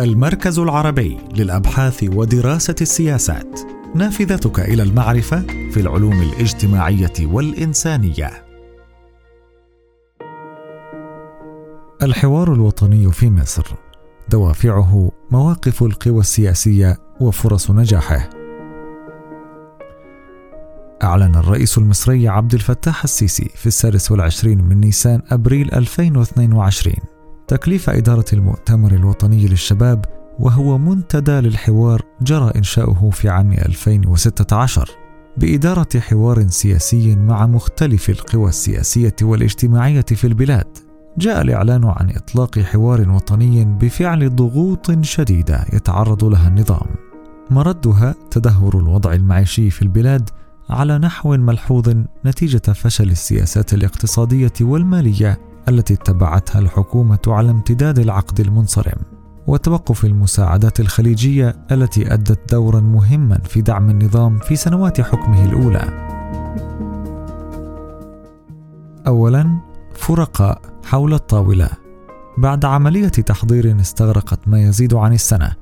المركز العربي للأبحاث ودراسة السياسات. نافذتك إلى المعرفة في العلوم الاجتماعية والإنسانية. الحوار الوطني في مصر. دوافعه مواقف القوى السياسية وفرص نجاحه. أعلن الرئيس المصري عبد الفتاح السيسي في السادس والعشرين من نيسان أبريل 2022 تكليف إدارة المؤتمر الوطني للشباب وهو منتدى للحوار جرى إنشاؤه في عام 2016 بإدارة حوار سياسي مع مختلف القوى السياسية والاجتماعية في البلاد. جاء الإعلان عن إطلاق حوار وطني بفعل ضغوط شديدة يتعرض لها النظام. مردها تدهور الوضع المعيشي في البلاد على نحو ملحوظ نتيجة فشل السياسات الاقتصادية والمالية التي اتبعتها الحكومة على امتداد العقد المنصرم وتوقف المساعدات الخليجية التي أدت دورا مهما في دعم النظام في سنوات حكمه الأولى. أولا فرقاء حول الطاولة بعد عملية تحضير استغرقت ما يزيد عن السنة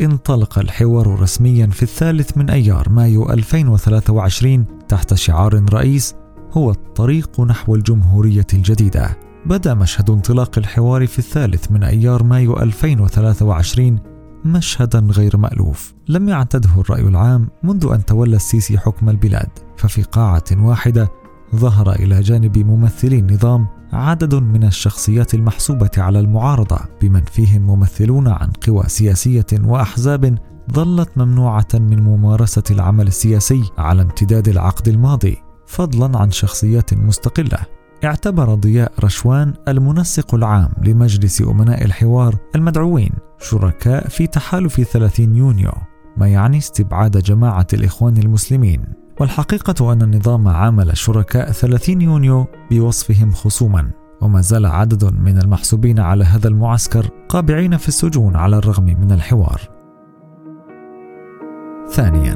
انطلق الحوار رسميا في الثالث من أيار مايو 2023 تحت شعار رئيس هو الطريق نحو الجمهورية الجديدة بدا مشهد انطلاق الحوار في الثالث من أيار مايو 2023 مشهدا غير مألوف. لم يعتده الرأي العام منذ أن تولى السيسي حكم البلاد. ففي قاعة واحدة ظهر إلى جانب ممثلي النظام عدد من الشخصيات المحسوبة على المعارضة بمن فيهم ممثلون عن قوى سياسية وأحزاب ظلت ممنوعة من ممارسة العمل السياسي على امتداد العقد الماضي فضلا عن شخصيات مستقلة. اعتبر ضياء رشوان المنسق العام لمجلس أمناء الحوار المدعوين شركاء في تحالف 30 يونيو ما يعني استبعاد جماعة الإخوان المسلمين والحقيقة أن النظام عامل شركاء 30 يونيو بوصفهم خصوما وما زال عدد من المحسوبين على هذا المعسكر قابعين في السجون على الرغم من الحوار. ثانيا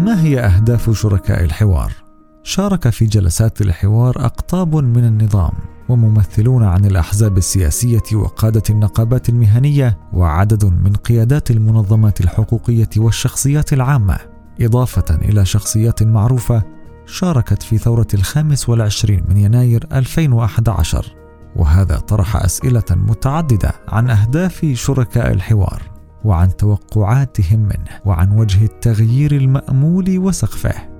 ما هي أهداف شركاء الحوار؟ شارك في جلسات الحوار أقطاب من النظام وممثلون عن الأحزاب السياسية وقادة النقابات المهنية وعدد من قيادات المنظمات الحقوقية والشخصيات العامة. إضافة إلى شخصيات معروفة شاركت في ثورة الخامس والعشرين من يناير 2011 وهذا طرح أسئلة متعددة عن أهداف شركاء الحوار وعن توقعاتهم منه وعن وجه التغيير المأمول وسقفه.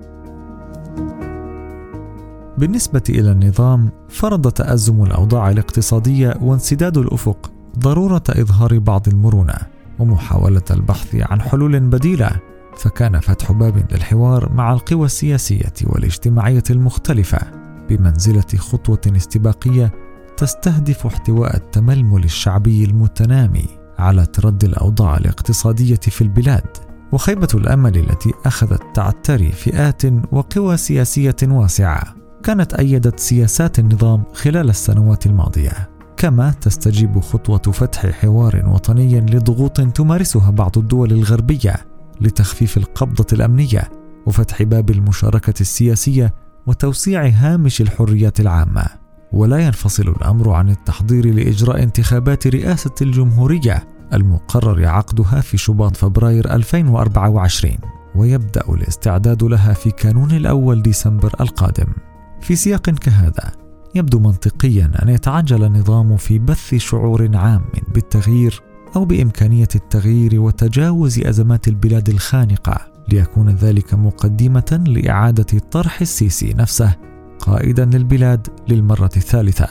بالنسبة إلى النظام فرض تأزم الأوضاع الاقتصادية وانسداد الأفق ضرورة إظهار بعض المرونة ومحاولة البحث عن حلول بديلة فكان فتح باب للحوار مع القوى السياسية والاجتماعية المختلفة بمنزلة خطوة استباقية تستهدف احتواء التململ الشعبي المتنامي على تردي الأوضاع الاقتصادية في البلاد وخيبة الأمل التي أخذت تعتري فئات وقوى سياسية واسعة. كانت أيدت سياسات النظام خلال السنوات الماضية كما تستجيب خطوة فتح حوار وطني لضغوط تمارسها بعض الدول الغربية لتخفيف القبضة الأمنية وفتح باب المشاركة السياسية وتوسيع هامش الحريات العامة. ولا ينفصل الأمر عن التحضير لإجراء انتخابات رئاسة الجمهورية المقرر عقدها في شباط فبراير 2024 ويبدأ الاستعداد لها في كانون الأول ديسمبر القادم. في سياق كهذا يبدو منطقيا أن يتعجل النظام في بث شعور عام بالتغيير أو بإمكانية التغيير وتجاوز أزمات البلاد الخانقة ليكون ذلك مقدمة لإعادة طرح السيسي نفسه قائدا للبلاد للمرة الثالثة.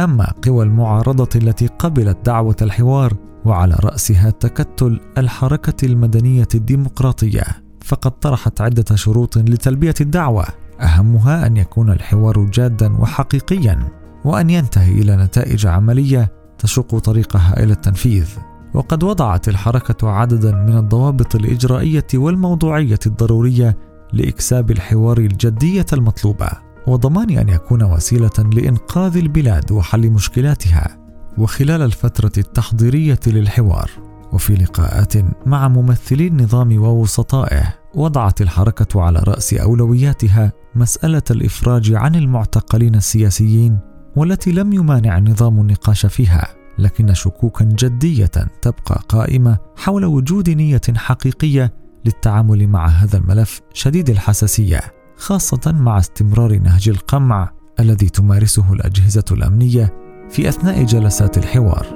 أما قوى المعارضة التي قبلت دعوة الحوار وعلى رأسها تكتل الحركة المدنية الديمقراطية فقد طرحت عدة شروط لتلبية الدعوة. أهمها أن يكون الحوار جادا وحقيقيا وأن ينتهي إلى نتائج عملية تشق طريقها إلى التنفيذ. وقد وضعت الحركة عددا من الضوابط الإجرائية والموضوعية الضرورية لإكساب الحوار الجدية المطلوبة وضمان أن يكون وسيلة لإنقاذ البلاد وحل مشكلاتها وخلال الفترة التحضيرية للحوار. وفي لقاءات مع ممثلي النظام ووسطائه وضعت الحركة على رأس أولوياتها مسألة الإفراج عن المعتقلين السياسيين والتي لم يمانع النظام النقاش فيها لكن شكوكا جدية تبقى قائمة حول وجود نية حقيقية للتعامل مع هذا الملف شديد الحساسية خاصة مع استمرار نهج القمع الذي تمارسه الأجهزة الأمنية في أثناء جلسات الحوار.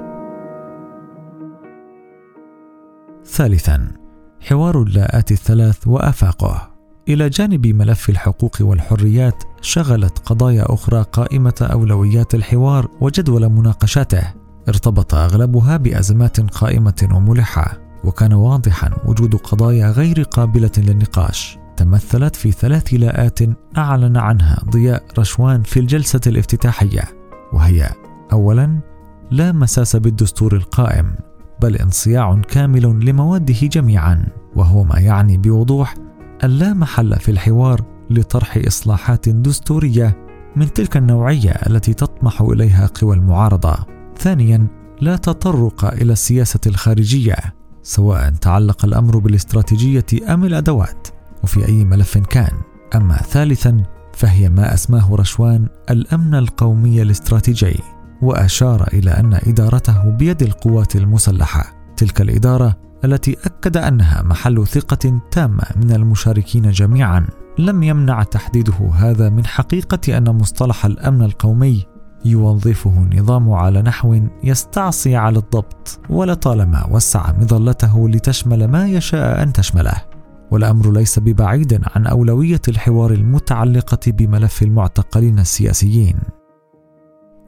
ثالثا حوار اللاءات الثلاث وأفاقه. إلى جانب ملف الحقوق والحريات شغلت قضايا أخرى قائمة أولويات الحوار وجدول مناقشاته. ارتبط أغلبها بأزمات قائمة وملحة وكان واضحا وجود قضايا غير قابلة للنقاش. تمثلت في ثلاث لاءات أعلن عنها ضياء رشوان في الجلسة الافتتاحية وهي اولا لا مساس بالدستور القائم. بل انصياع كامل لمواده جميعا وهو ما يعني بوضوح أن لا محل في الحوار لطرح إصلاحات دستورية من تلك النوعية التي تطمح إليها قوى المعارضة. ثانيا، لا تطرق إلى السياسة الخارجية، سواء تعلق الأمر بالاستراتيجية أم الأدوات، وفي أي ملف كان. أما ثالثا، فهي ما أسماه رشوان الأمن القومي الاستراتيجي، وأشار إلى أن إدارته بيد القوات المسلحة. تلك الإدارة التي أكد أنها محل ثقة تامة من المشاركين جميعا. لم يمنع تحديده هذا من حقيقة أن مصطلح الأمن القومي يوظفه النظام على نحو يستعصي على الضبط ولطالما وسع مظلته لتشمل ما يشاء أن تشمله. والأمر ليس ببعيد عن أولوية الحوار المتعلقة بملف المعتقلين السياسيين.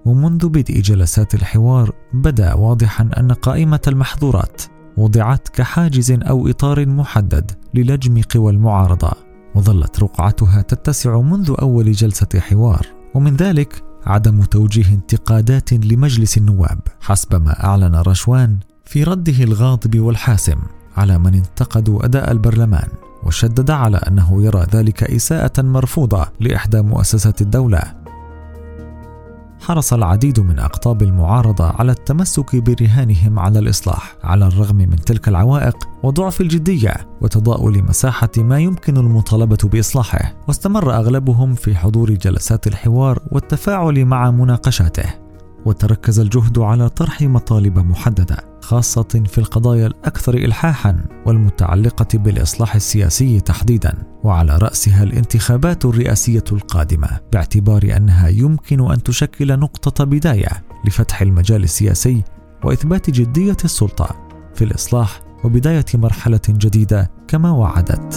ومنذ بدء جلسات الحوار بدأ واضحا أن قائمة المحظورات وضعت كحاجز أو إطار محدد للجم قوى المعارضة وظلت رقعتها تتسع منذ أول جلسة حوار. ومن ذلك عدم توجيه انتقادات لمجلس النواب حسب ما أعلن رشوان في رده الغاضب والحاسم على من انتقدوا أداء البرلمان وشدد على أنه يرى ذلك إساءة مرفوضة لإحدى مؤسسات الدولة. حرص العديد من أقطاب المعارضة على التمسك برهانهم على الإصلاح على الرغم من تلك العوائق وضعف الجدية وتضاؤل مساحة ما يمكن المطالبة بإصلاحه. واستمر أغلبهم في حضور جلسات الحوار والتفاعل مع مناقشاته وتركز الجهد على طرح مطالب محددة. خاصة في القضايا الأكثر الحاحا والمتعلقة بالإصلاح السياسي تحديدا وعلى رأسها الانتخابات الرئاسية القادمة باعتبار أنها يمكن أن تشكل نقطة بداية لفتح المجال السياسي وإثبات جدية السلطة في الإصلاح وبداية مرحلة جديدة كما وعدت.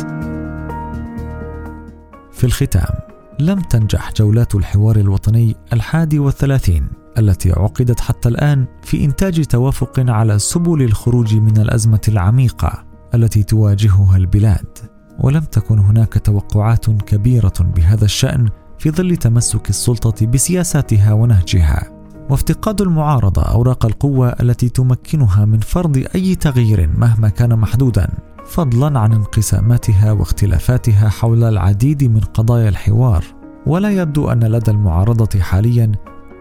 في الختام لم تنجح جولات الحوار الوطني الحادي والثلاثين. التي عقدت حتى الآن في إنتاج توافق على سبل الخروج من الأزمة العميقة التي تواجهها البلاد. ولم تكن هناك توقعات كبيرة بهذا الشأن في ظل تمسك السلطة بسياساتها ونهجها. وافتقاد المعارضة أوراق القوة التي تمكنها من فرض أي تغيير مهما كان محدودا فضلا عن انقساماتها واختلافاتها حول العديد من قضايا الحوار. ولا يبدو أن لدى المعارضة حاليا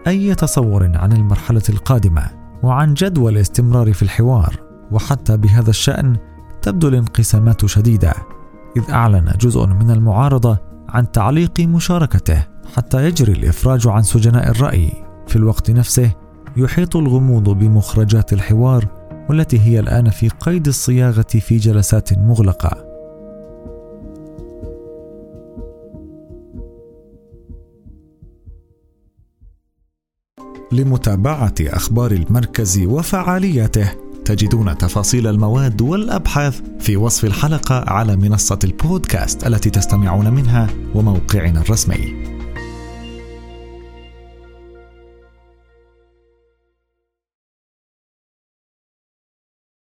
أي تصور عن المرحلة القادمة وعن جدوى الاستمرار في الحوار وحتى بهذا الشأن تبدو الانقسامات شديدة إذ أعلن جزء من المعارضة عن تعليق مشاركته حتى يجري الإفراج عن سجناء الرأي. في الوقت نفسه يحيط الغموض بمخرجات الحوار والتي هي الآن في قيد الصياغة في جلسات مغلقة. لمتابعة أخبار المركز وفعالياته. تجدون تفاصيل المواد والأبحاث في وصف الحلقة على منصة البودكاست التي تستمعون منها وموقعنا الرسمي.